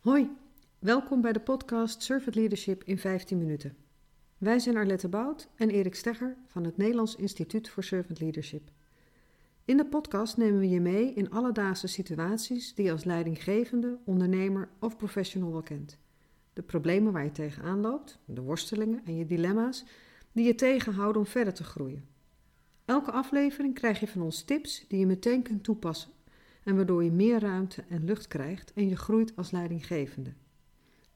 Hoi, welkom bij de podcast Servant Leadership in 15 minuten. Wij zijn Arlette Bout en Erik Stegger van het Nederlands Instituut voor Servant Leadership. In de podcast nemen we je mee in alledaagse situaties die je als leidinggevende, ondernemer of professional wel kent. De problemen waar je tegenaan loopt, de worstelingen en je dilemma's die je tegenhouden om verder te groeien. Elke aflevering krijg je van ons tips die je meteen kunt toepassen en waardoor je meer ruimte en lucht krijgt en je groeit als leidinggevende.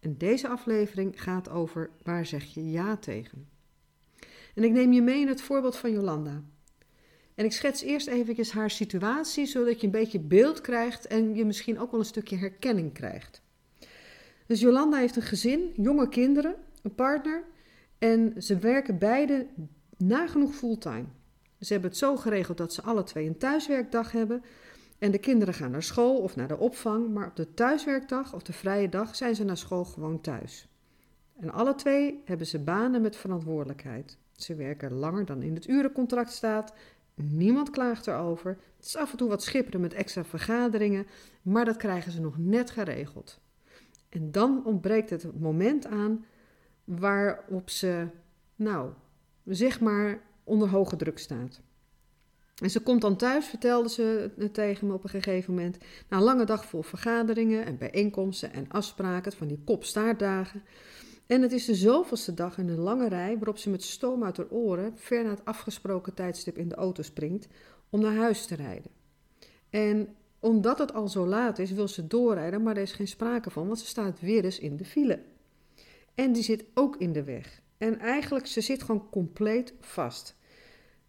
En deze aflevering gaat over waar zeg je ja tegen. En ik neem je mee in het voorbeeld van Jolanda. En ik schets eerst eventjes haar situatie, zodat je een beetje beeld krijgt en je misschien ook wel een stukje herkenning krijgt. Dus Jolanda heeft een gezin, jonge kinderen, een partner en ze werken beide nagenoeg fulltime. Ze hebben het zo geregeld dat ze alle twee een thuiswerkdag hebben, en de kinderen gaan naar school of naar de opvang, maar op de thuiswerkdag of de vrije dag zijn ze naar school gewoon thuis. En alle twee hebben ze banen met verantwoordelijkheid. Ze werken langer dan in het urencontract staat. Niemand klaagt erover. Het is af en toe wat schipperen met extra vergaderingen, maar dat krijgen ze nog net geregeld. En dan ontbreekt het moment aan waarop ze, nou, zeg maar, onder hoge druk staat. En ze komt dan thuis, vertelde ze tegen me op een gegeven moment. Na een lange dag vol vergaderingen en bijeenkomsten en afspraken van die kopstaartdagen. En het is de zoveelste dag in een lange rij waarop ze met stoom uit haar oren ver na het afgesproken tijdstip in de auto springt om naar huis te rijden. En omdat het al zo laat is, wil ze doorrijden, maar er is geen sprake van, want ze staat weer eens in de file. En die zit ook in de weg. En eigenlijk, ze zit gewoon compleet vast.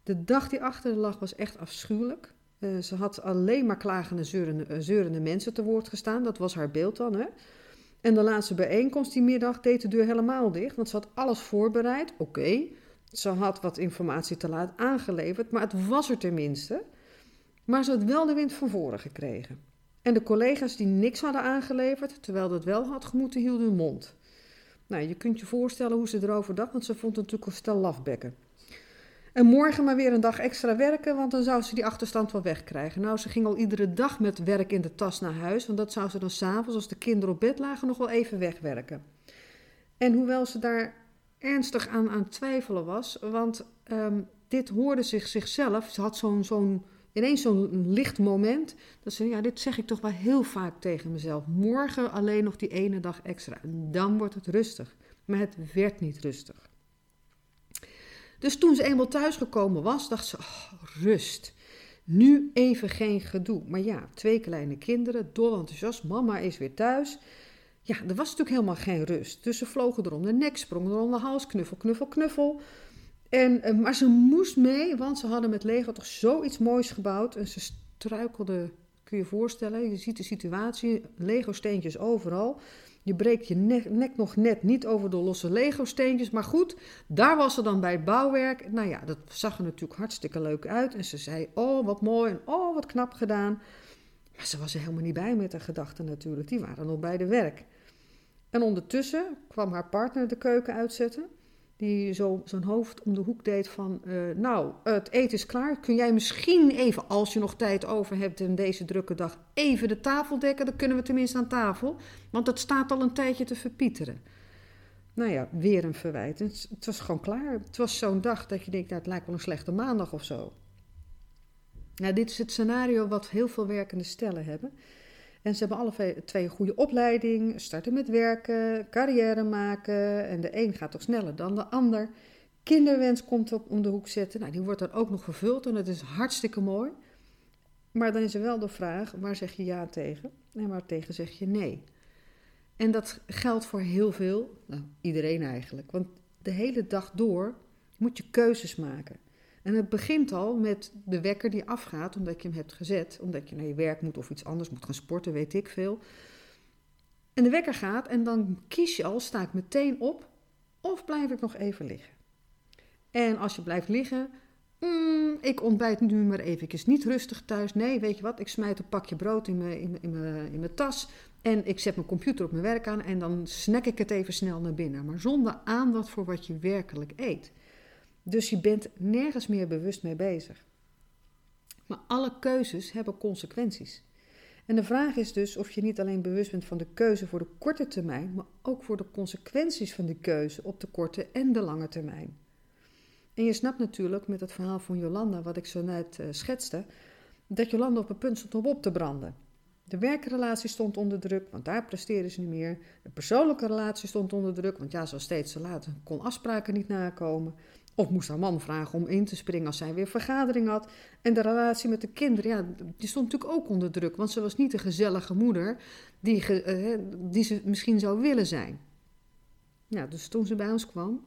De dag die achter de lag was echt afschuwelijk. Uh, ze had alleen maar klagende, zeurende, uh, zeurende mensen te woord gestaan. Dat was haar beeld dan. Hè? En de laatste bijeenkomst die middag deed de deur helemaal dicht. Want ze had alles voorbereid. Oké, ze had wat informatie te laat aangeleverd. Maar het was er tenminste. Maar ze had wel de wind van voren gekregen. En de collega's die niks hadden aangeleverd, terwijl dat wel had gemoeten, hielden hun mond. Nou, je kunt je voorstellen hoe ze erover dacht, want ze vond het natuurlijk een stel lafbekken. En morgen maar weer een dag extra werken, want dan zou ze die achterstand wel wegkrijgen. Nou, ze ging al iedere dag met werk in de tas naar huis, want dat zou ze dan s'avonds, als de kinderen op bed lagen, nog wel even wegwerken. En hoewel ze daar ernstig aan aan twijfelen was, want um, dit hoorde zich zichzelf, ze had zo'n, zo'n, ineens zo'n licht moment, dat ze, ja, dit zeg ik toch wel heel vaak tegen mezelf. Morgen alleen nog die ene dag extra, en dan wordt het rustig. Maar het werd niet rustig. Dus toen ze eenmaal thuisgekomen was, dacht ze: oh, rust. Nu even geen gedoe. Maar ja, twee kleine kinderen, dol enthousiast, mama is weer thuis. Ja, er was natuurlijk helemaal geen rust. Dus ze vlogen er om de nek, sprongen er om de hals, knuffel, knuffel, knuffel. En, eh, maar ze moest mee, want ze hadden met Lego toch zoiets moois gebouwd. En ze struikelde, kun je je voorstellen, je ziet de situatie, Lego-steentjes overal. Je breekt je nek, nog net niet over de losse Lego-steentjes. Maar goed, daar was ze dan bij het bouwwerk. Nou ja, dat zag er natuurlijk hartstikke leuk uit. En ze zei, oh wat mooi en oh wat knap gedaan. Maar ze was er helemaal niet bij met haar gedachten natuurlijk. Die waren nog bij de werk. En ondertussen kwam haar partner de keuken uitzetten die zo, zo'n hoofd om de hoek deed van, uh, nou, het eten is klaar. Kun jij misschien even, als je nog tijd over hebt in deze drukke dag, even de tafel dekken? Dan kunnen we tenminste aan tafel, want het staat al een tijdje te verpieteren. Nou ja, weer een verwijt. Het, het was gewoon klaar. Het was zo'n dag dat je denkt, nou, het lijkt wel een slechte maandag of zo. Nou, dit is het scenario wat heel veel werkende stellen hebben. En ze hebben alle twee een goede opleiding, starten met werken, carrière maken. En de een gaat toch sneller dan de ander. Kinderwens komt op om de hoek zetten. Nou, die wordt dan ook nog vervuld en dat is hartstikke mooi. Maar dan is er wel de vraag, waar zeg je ja tegen en waar tegen zeg je nee? En dat geldt voor heel veel, nou, iedereen eigenlijk. Want de hele dag door moet je keuzes maken. En het begint al met de wekker die afgaat omdat je hem hebt gezet, omdat je naar je werk moet of iets anders moet gaan sporten, weet ik veel. En de wekker gaat en dan kies je al, sta ik meteen op of blijf ik nog even liggen? En als je blijft liggen, mm, ik ontbijt nu maar eventjes niet rustig thuis. Nee, weet je wat, ik smijt een pakje brood in mijn, in, in, mijn, tas en ik zet mijn computer op mijn werk aan en dan snack ik het even snel naar binnen. Maar zonder aandacht voor wat je werkelijk eet. Dus je bent nergens meer bewust mee bezig. Maar alle keuzes hebben consequenties. En de vraag is dus of je niet alleen bewust bent van de keuze voor de korte termijn, maar ook voor de consequenties van die keuze op de korte en de lange termijn. En je snapt natuurlijk met het verhaal van Jolanda, wat ik zo net uh, schetste, dat Jolanda op het punt stond om op te branden. De werkrelatie stond onder druk, want daar presteerde ze niet meer. De persoonlijke relatie stond onder druk, want ja, zo steeds te laat kon afspraken niet nakomen. Of moest haar man vragen om in te springen als zij weer vergadering had. En de relatie met de kinderen, ja, die stond natuurlijk ook onder druk. Want ze was niet de gezellige moeder die, uh, die ze misschien zou willen zijn. Ja, dus toen ze bij ons kwam,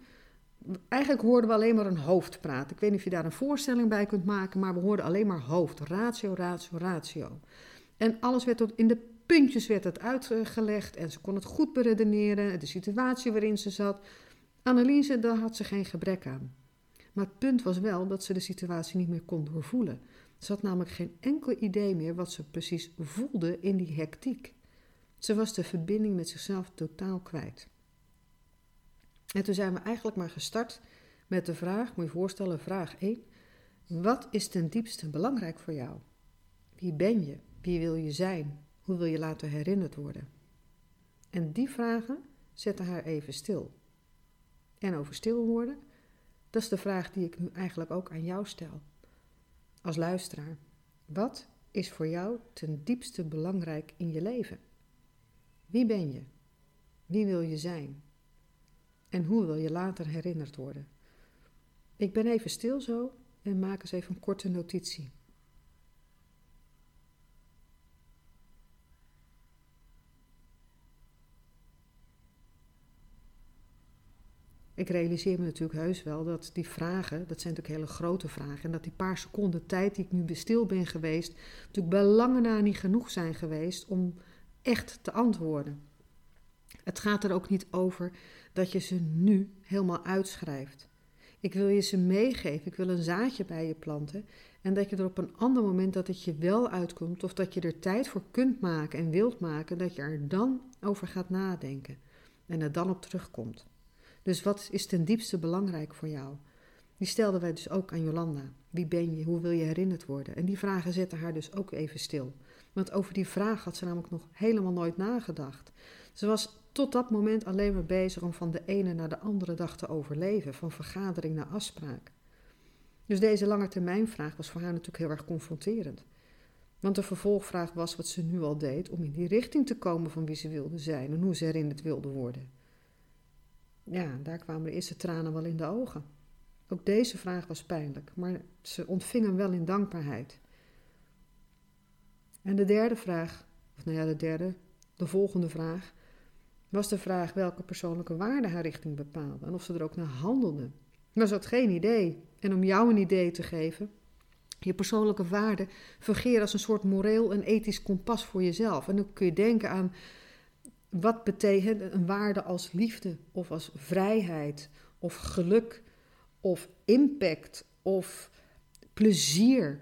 eigenlijk hoorden we alleen maar een hoofd praten. Ik weet niet of je daar een voorstelling bij kunt maken, maar we hoorden alleen maar hoofd. Ratio, ratio, ratio. En alles werd tot in de puntjes werd het uitgelegd en ze kon het goed beredeneren, de situatie waarin ze zat. Anneliese, daar had ze geen gebrek aan. Maar het punt was wel dat ze de situatie niet meer kon doorvoelen. Ze had namelijk geen enkel idee meer wat ze precies voelde in die hectiek. Ze was de verbinding met zichzelf totaal kwijt. En toen zijn we eigenlijk maar gestart met de vraag, moet je voorstellen, vraag 1. Wat is ten diepste belangrijk voor jou? Wie ben je? Wie wil je zijn? Hoe wil je laten herinnerd worden? En die vragen zetten haar even stil. En over stil worden, dat is de vraag die ik nu eigenlijk ook aan jou stel. Als luisteraar, wat is voor jou ten diepste belangrijk in je leven? Wie ben je? Wie wil je zijn? En hoe wil je later herinnerd worden? Ik ben even stil zo en maak eens even een korte notitie. Ik realiseer me natuurlijk heus wel dat die vragen, dat zijn natuurlijk hele grote vragen, en dat die paar seconden tijd die ik nu stil ben geweest, natuurlijk bij lange na niet genoeg zijn geweest om echt te antwoorden. Het gaat er ook niet over dat je ze nu helemaal uitschrijft. Ik wil je ze meegeven, ik wil een zaadje bij je planten en dat je er op een ander moment dat het je wel uitkomt of dat je er tijd voor kunt maken en wilt maken, dat je er dan over gaat nadenken en er dan op terugkomt. Dus wat is ten diepste belangrijk voor jou? Die stelden wij dus ook aan Jolanda. Wie ben je? Hoe wil je herinnerd worden? En die vragen zetten haar dus ook even stil. Want over die vraag had ze namelijk nog helemaal nooit nagedacht. Ze was tot dat moment alleen maar bezig om van de ene naar de andere dag te overleven, van vergadering naar afspraak. Dus deze lange termijnvraag was voor haar natuurlijk heel erg confronterend. Want de vervolgvraag was wat ze nu al deed om in die richting te komen van wie ze wilde zijn en hoe ze herinnerd wilde worden. Ja, daar kwamen de eerste tranen wel in de ogen. Ook deze vraag was pijnlijk, maar ze ontving hem wel in dankbaarheid. En de derde vraag, of nou ja, de derde, de volgende vraag, was de vraag welke persoonlijke waarde haar richting bepaalde en of ze er ook naar handelde. Maar ze had geen idee. En om jou een idee te geven, je persoonlijke waarde fungeert als een soort moreel en ethisch kompas voor jezelf. En dan kun je denken aan wat betekent een waarde als liefde of als vrijheid of geluk of impact of plezier,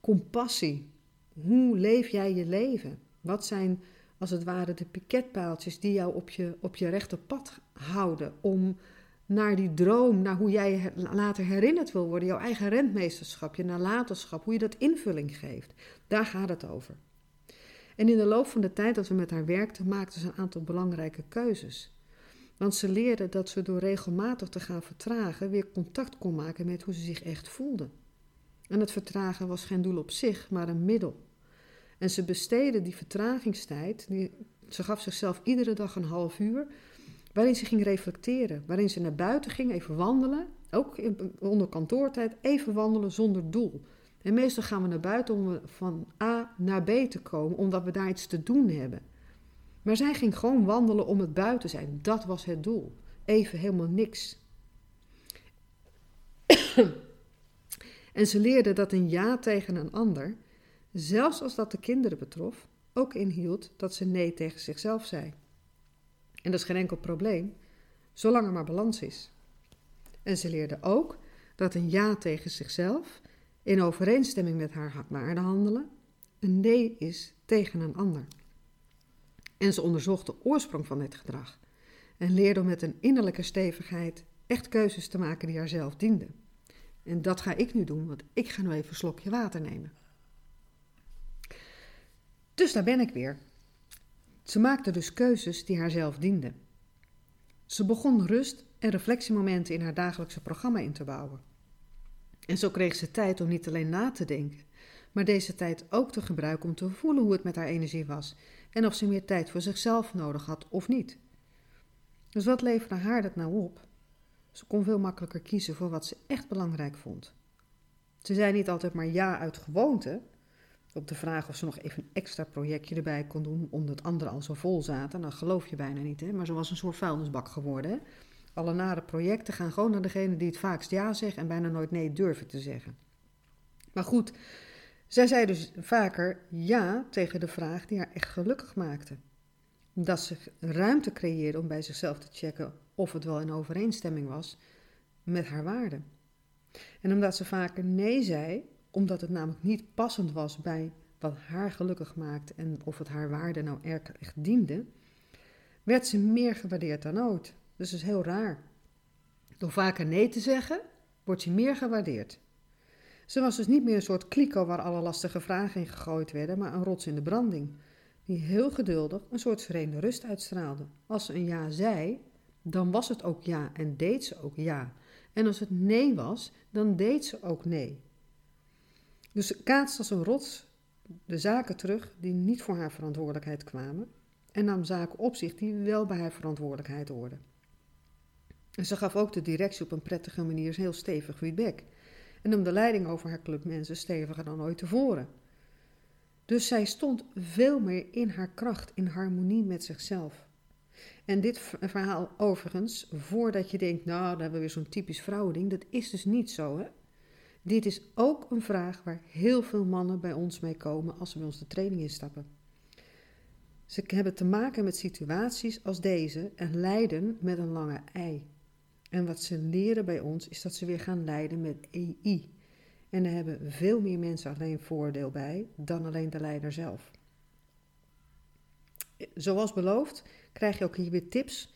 compassie. Hoe leef jij je leven? Wat zijn als het ware de piketpaaltjes die jou op je, op je rechte pad houden om naar die droom, naar hoe jij later herinnerd wil worden, jouw eigen rentmeesterschap, je nalatenschap, hoe je dat invulling geeft. Daar gaat het over. En in de loop van de tijd dat we met haar werkten, maakte ze een aantal belangrijke keuzes. Want ze leerde dat ze door regelmatig te gaan vertragen weer contact kon maken met hoe ze zich echt voelde. En het vertragen was geen doel op zich, maar een middel. En ze besteedde die vertragingstijd, die, ze gaf zichzelf iedere dag een half uur, waarin ze ging reflecteren, waarin ze naar buiten ging, even wandelen, ook onder kantoortijd, even wandelen zonder doel. En meestal gaan we naar buiten om van A naar B te komen, omdat we daar iets te doen hebben. Maar zij ging gewoon wandelen om het buiten zijn. Dat was het doel. Even helemaal niks. en ze leerde dat een ja tegen een ander, zelfs als dat de kinderen betrof, ook inhield dat ze nee tegen zichzelf zei. En dat is geen enkel probleem, zolang er maar balans is. En ze leerde ook dat een ja tegen zichzelf in overeenstemming met haar waarde handelen, een nee is tegen een ander. En ze onderzocht de oorsprong van dit gedrag en leerde om met een innerlijke stevigheid echt keuzes te maken die haarzelf dienden. En dat ga ik nu doen, want ik ga nu even een slokje water nemen. Dus daar ben ik weer. Ze maakte dus keuzes die haarzelf dienden. Ze begon rust en reflectiemomenten in haar dagelijkse programma in te bouwen. En zo kreeg ze tijd om niet alleen na te denken, maar deze tijd ook te gebruiken om te voelen hoe het met haar energie was en of ze meer tijd voor zichzelf nodig had of niet. Dus wat leverde haar dat nou op? Ze kon veel makkelijker kiezen voor wat ze echt belangrijk vond. Ze zei niet altijd maar ja uit gewoonte. Op de vraag of ze nog even een extra projectje erbij kon doen, omdat anderen al zo vol zaten. Dan geloof je bijna niet, hè? maar ze was een soort vuilnisbak geworden. Hè? Alle nare projecten gaan gewoon naar degene die het vaakst ja zegt en bijna nooit nee durven te zeggen. Maar goed, zij zei dus vaker ja tegen de vraag die haar echt gelukkig maakte. Dat ze ruimte creëerde om bij zichzelf te checken of het wel in overeenstemming was met haar waarden. En omdat ze vaker nee zei, omdat het namelijk niet passend was bij wat haar gelukkig maakte en of het haar waarde nou echt diende, werd ze meer gewaardeerd dan ooit. Dus dat is heel raar. Door vaker nee te zeggen, wordt je meer gewaardeerd. Ze was dus niet meer een soort kliko waar alle lastige vragen in gegooid werden, maar een rots in de branding, die heel geduldig een soort serene rust uitstraalde. Als ze een ja zei, dan was het ook ja en deed ze ook ja. En als het nee was, dan deed ze ook nee. Dus ze kaatste als een rots de zaken terug die niet voor haar verantwoordelijkheid kwamen en nam zaken op zich die wel bij haar verantwoordelijkheid hoorden. En ze gaf ook de directie op een prettige manier heel stevig feedback en nam de leiding over haar club mensen steviger dan ooit tevoren. Dus zij stond veel meer in haar kracht, in harmonie met zichzelf. En dit verhaal overigens, voordat je denkt, nou, dan hebben we weer zo'n typisch vrouwending, dat is dus niet zo, hè? Dit is ook een vraag waar heel veel mannen bij ons mee komen als ze bij ons de training instappen. Ze hebben te maken met situaties als deze en lijden met een lange ei. En wat ze leren bij ons is dat ze weer gaan lijden met EI. En daar hebben veel meer mensen alleen voordeel bij dan alleen de leider zelf. Zoals beloofd krijg je ook hier weer tips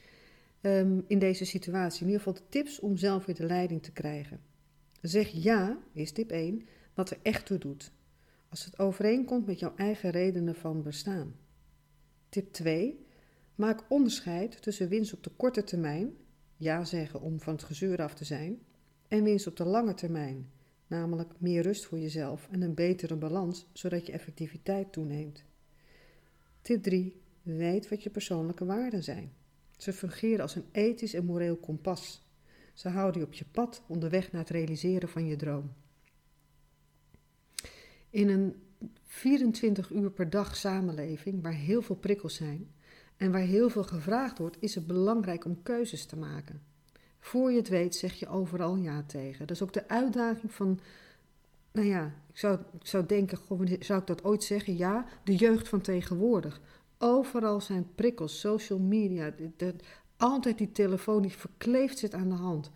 um, in deze situatie. In ieder geval de tips om zelf weer de leiding te krijgen. Zeg ja, is tip 1, wat er echt toe doet. Als het overeenkomt met jouw eigen redenen van bestaan. Tip 2, maak onderscheid tussen winst op de korte termijn, ja zeggen om van het gezeur af te zijn, en winst op de lange termijn, namelijk meer rust voor jezelf en een betere balans, zodat je effectiviteit toeneemt. Tip 3, weet wat je persoonlijke waarden zijn. Ze fungeren als een ethisch en moreel kompas. Ze houden je op je pad onderweg naar het realiseren van je droom. In een 24 uur per dag samenleving waar heel veel prikkels zijn en waar heel veel gevraagd wordt, is het belangrijk om keuzes te maken. Voor je het weet zeg je overal ja tegen. Dat is ook de uitdaging van, nou ja, ik zou, ik zou denken, zou ik dat ooit zeggen? Ja, de jeugd van tegenwoordig. Overal zijn prikkels, social media, altijd die telefoon die verkleefd zit aan de hand.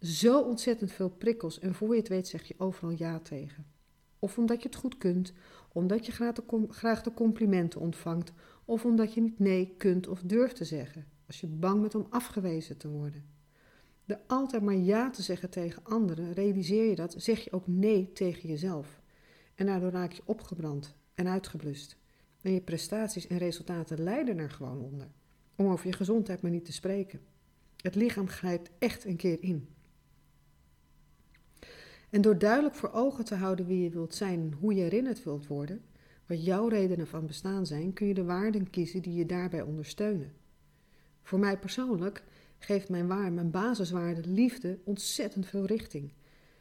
Zo ontzettend veel prikkels en voor je het weet zeg je overal ja tegen. Of omdat je het goed kunt, omdat je graag de, complimenten ontvangt, of omdat je niet nee kunt of durft te zeggen, als je bang bent om afgewezen te worden. De altijd maar ja te zeggen tegen anderen, realiseer je dat, zeg je ook nee tegen jezelf. En daardoor raak je opgebrand en uitgeblust. En je prestaties en resultaten lijden er gewoon onder. Om over je gezondheid maar niet te spreken. Het lichaam grijpt echt een keer in. En door duidelijk voor ogen te houden wie je wilt zijn en hoe je herinnerd wilt worden, wat jouw redenen van bestaan zijn, kun je de waarden kiezen die je daarbij ondersteunen. Voor mij persoonlijk geeft mijn waar, mijn basiswaarde liefde ontzettend veel richting,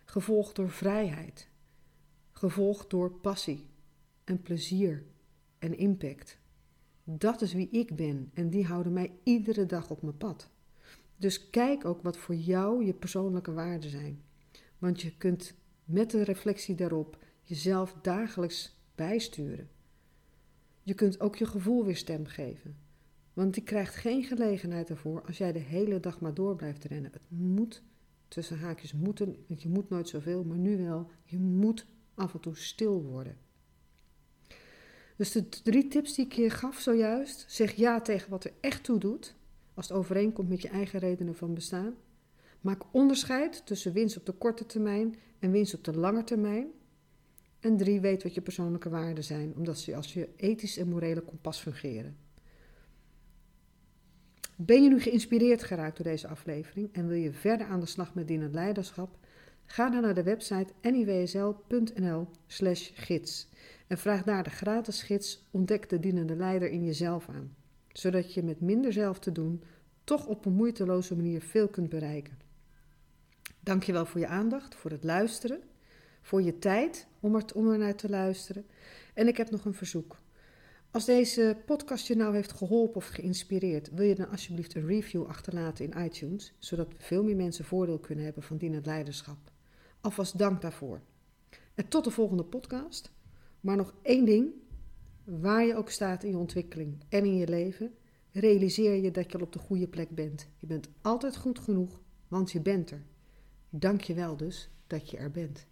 gevolgd door vrijheid, gevolgd door passie en plezier en impact. Dat is wie ik ben en die houden mij iedere dag op mijn pad. Dus kijk ook wat voor jou je persoonlijke waarden zijn. Want je kunt met de reflectie daarop jezelf dagelijks bijsturen. Je kunt ook je gevoel weer stem geven. Want die krijgt geen gelegenheid ervoor als jij de hele dag maar door blijft rennen. Het moet, tussen haakjes moeten, want je moet nooit zoveel, maar nu wel, je moet af en toe stil worden. Dus de drie tips die ik je gaf zojuist, zeg ja tegen wat er echt toe doet, als het overeenkomt met je eigen redenen van bestaan. Maak onderscheid tussen winst op de korte termijn en winst op de lange termijn. En drie, weet wat je persoonlijke waarden zijn, omdat ze als je ethisch en morele kompas fungeren. Ben je nu geïnspireerd geraakt door deze aflevering en wil je verder aan de slag met dienend leiderschap? Ga dan naar de website niwsl.nl/slash gids en vraag daar de gratis gids Ontdek de dienende leider in jezelf aan, zodat je met minder zelf te doen toch op een moeiteloze manier veel kunt bereiken. Dankjewel voor je aandacht, voor het luisteren, voor je tijd om er, naar te luisteren. En ik heb nog een verzoek. Als deze podcast je nou heeft geholpen of geïnspireerd, wil je dan alsjeblieft een review achterlaten in iTunes, zodat veel meer mensen voordeel kunnen hebben van dienend leiderschap. Alvast dank daarvoor. En tot de volgende podcast. Maar nog één ding, waar je ook staat in je ontwikkeling en in je leven, realiseer je dat je al op de goede plek bent. Je bent altijd goed genoeg, want je bent er. Dank je wel dus dat je er bent.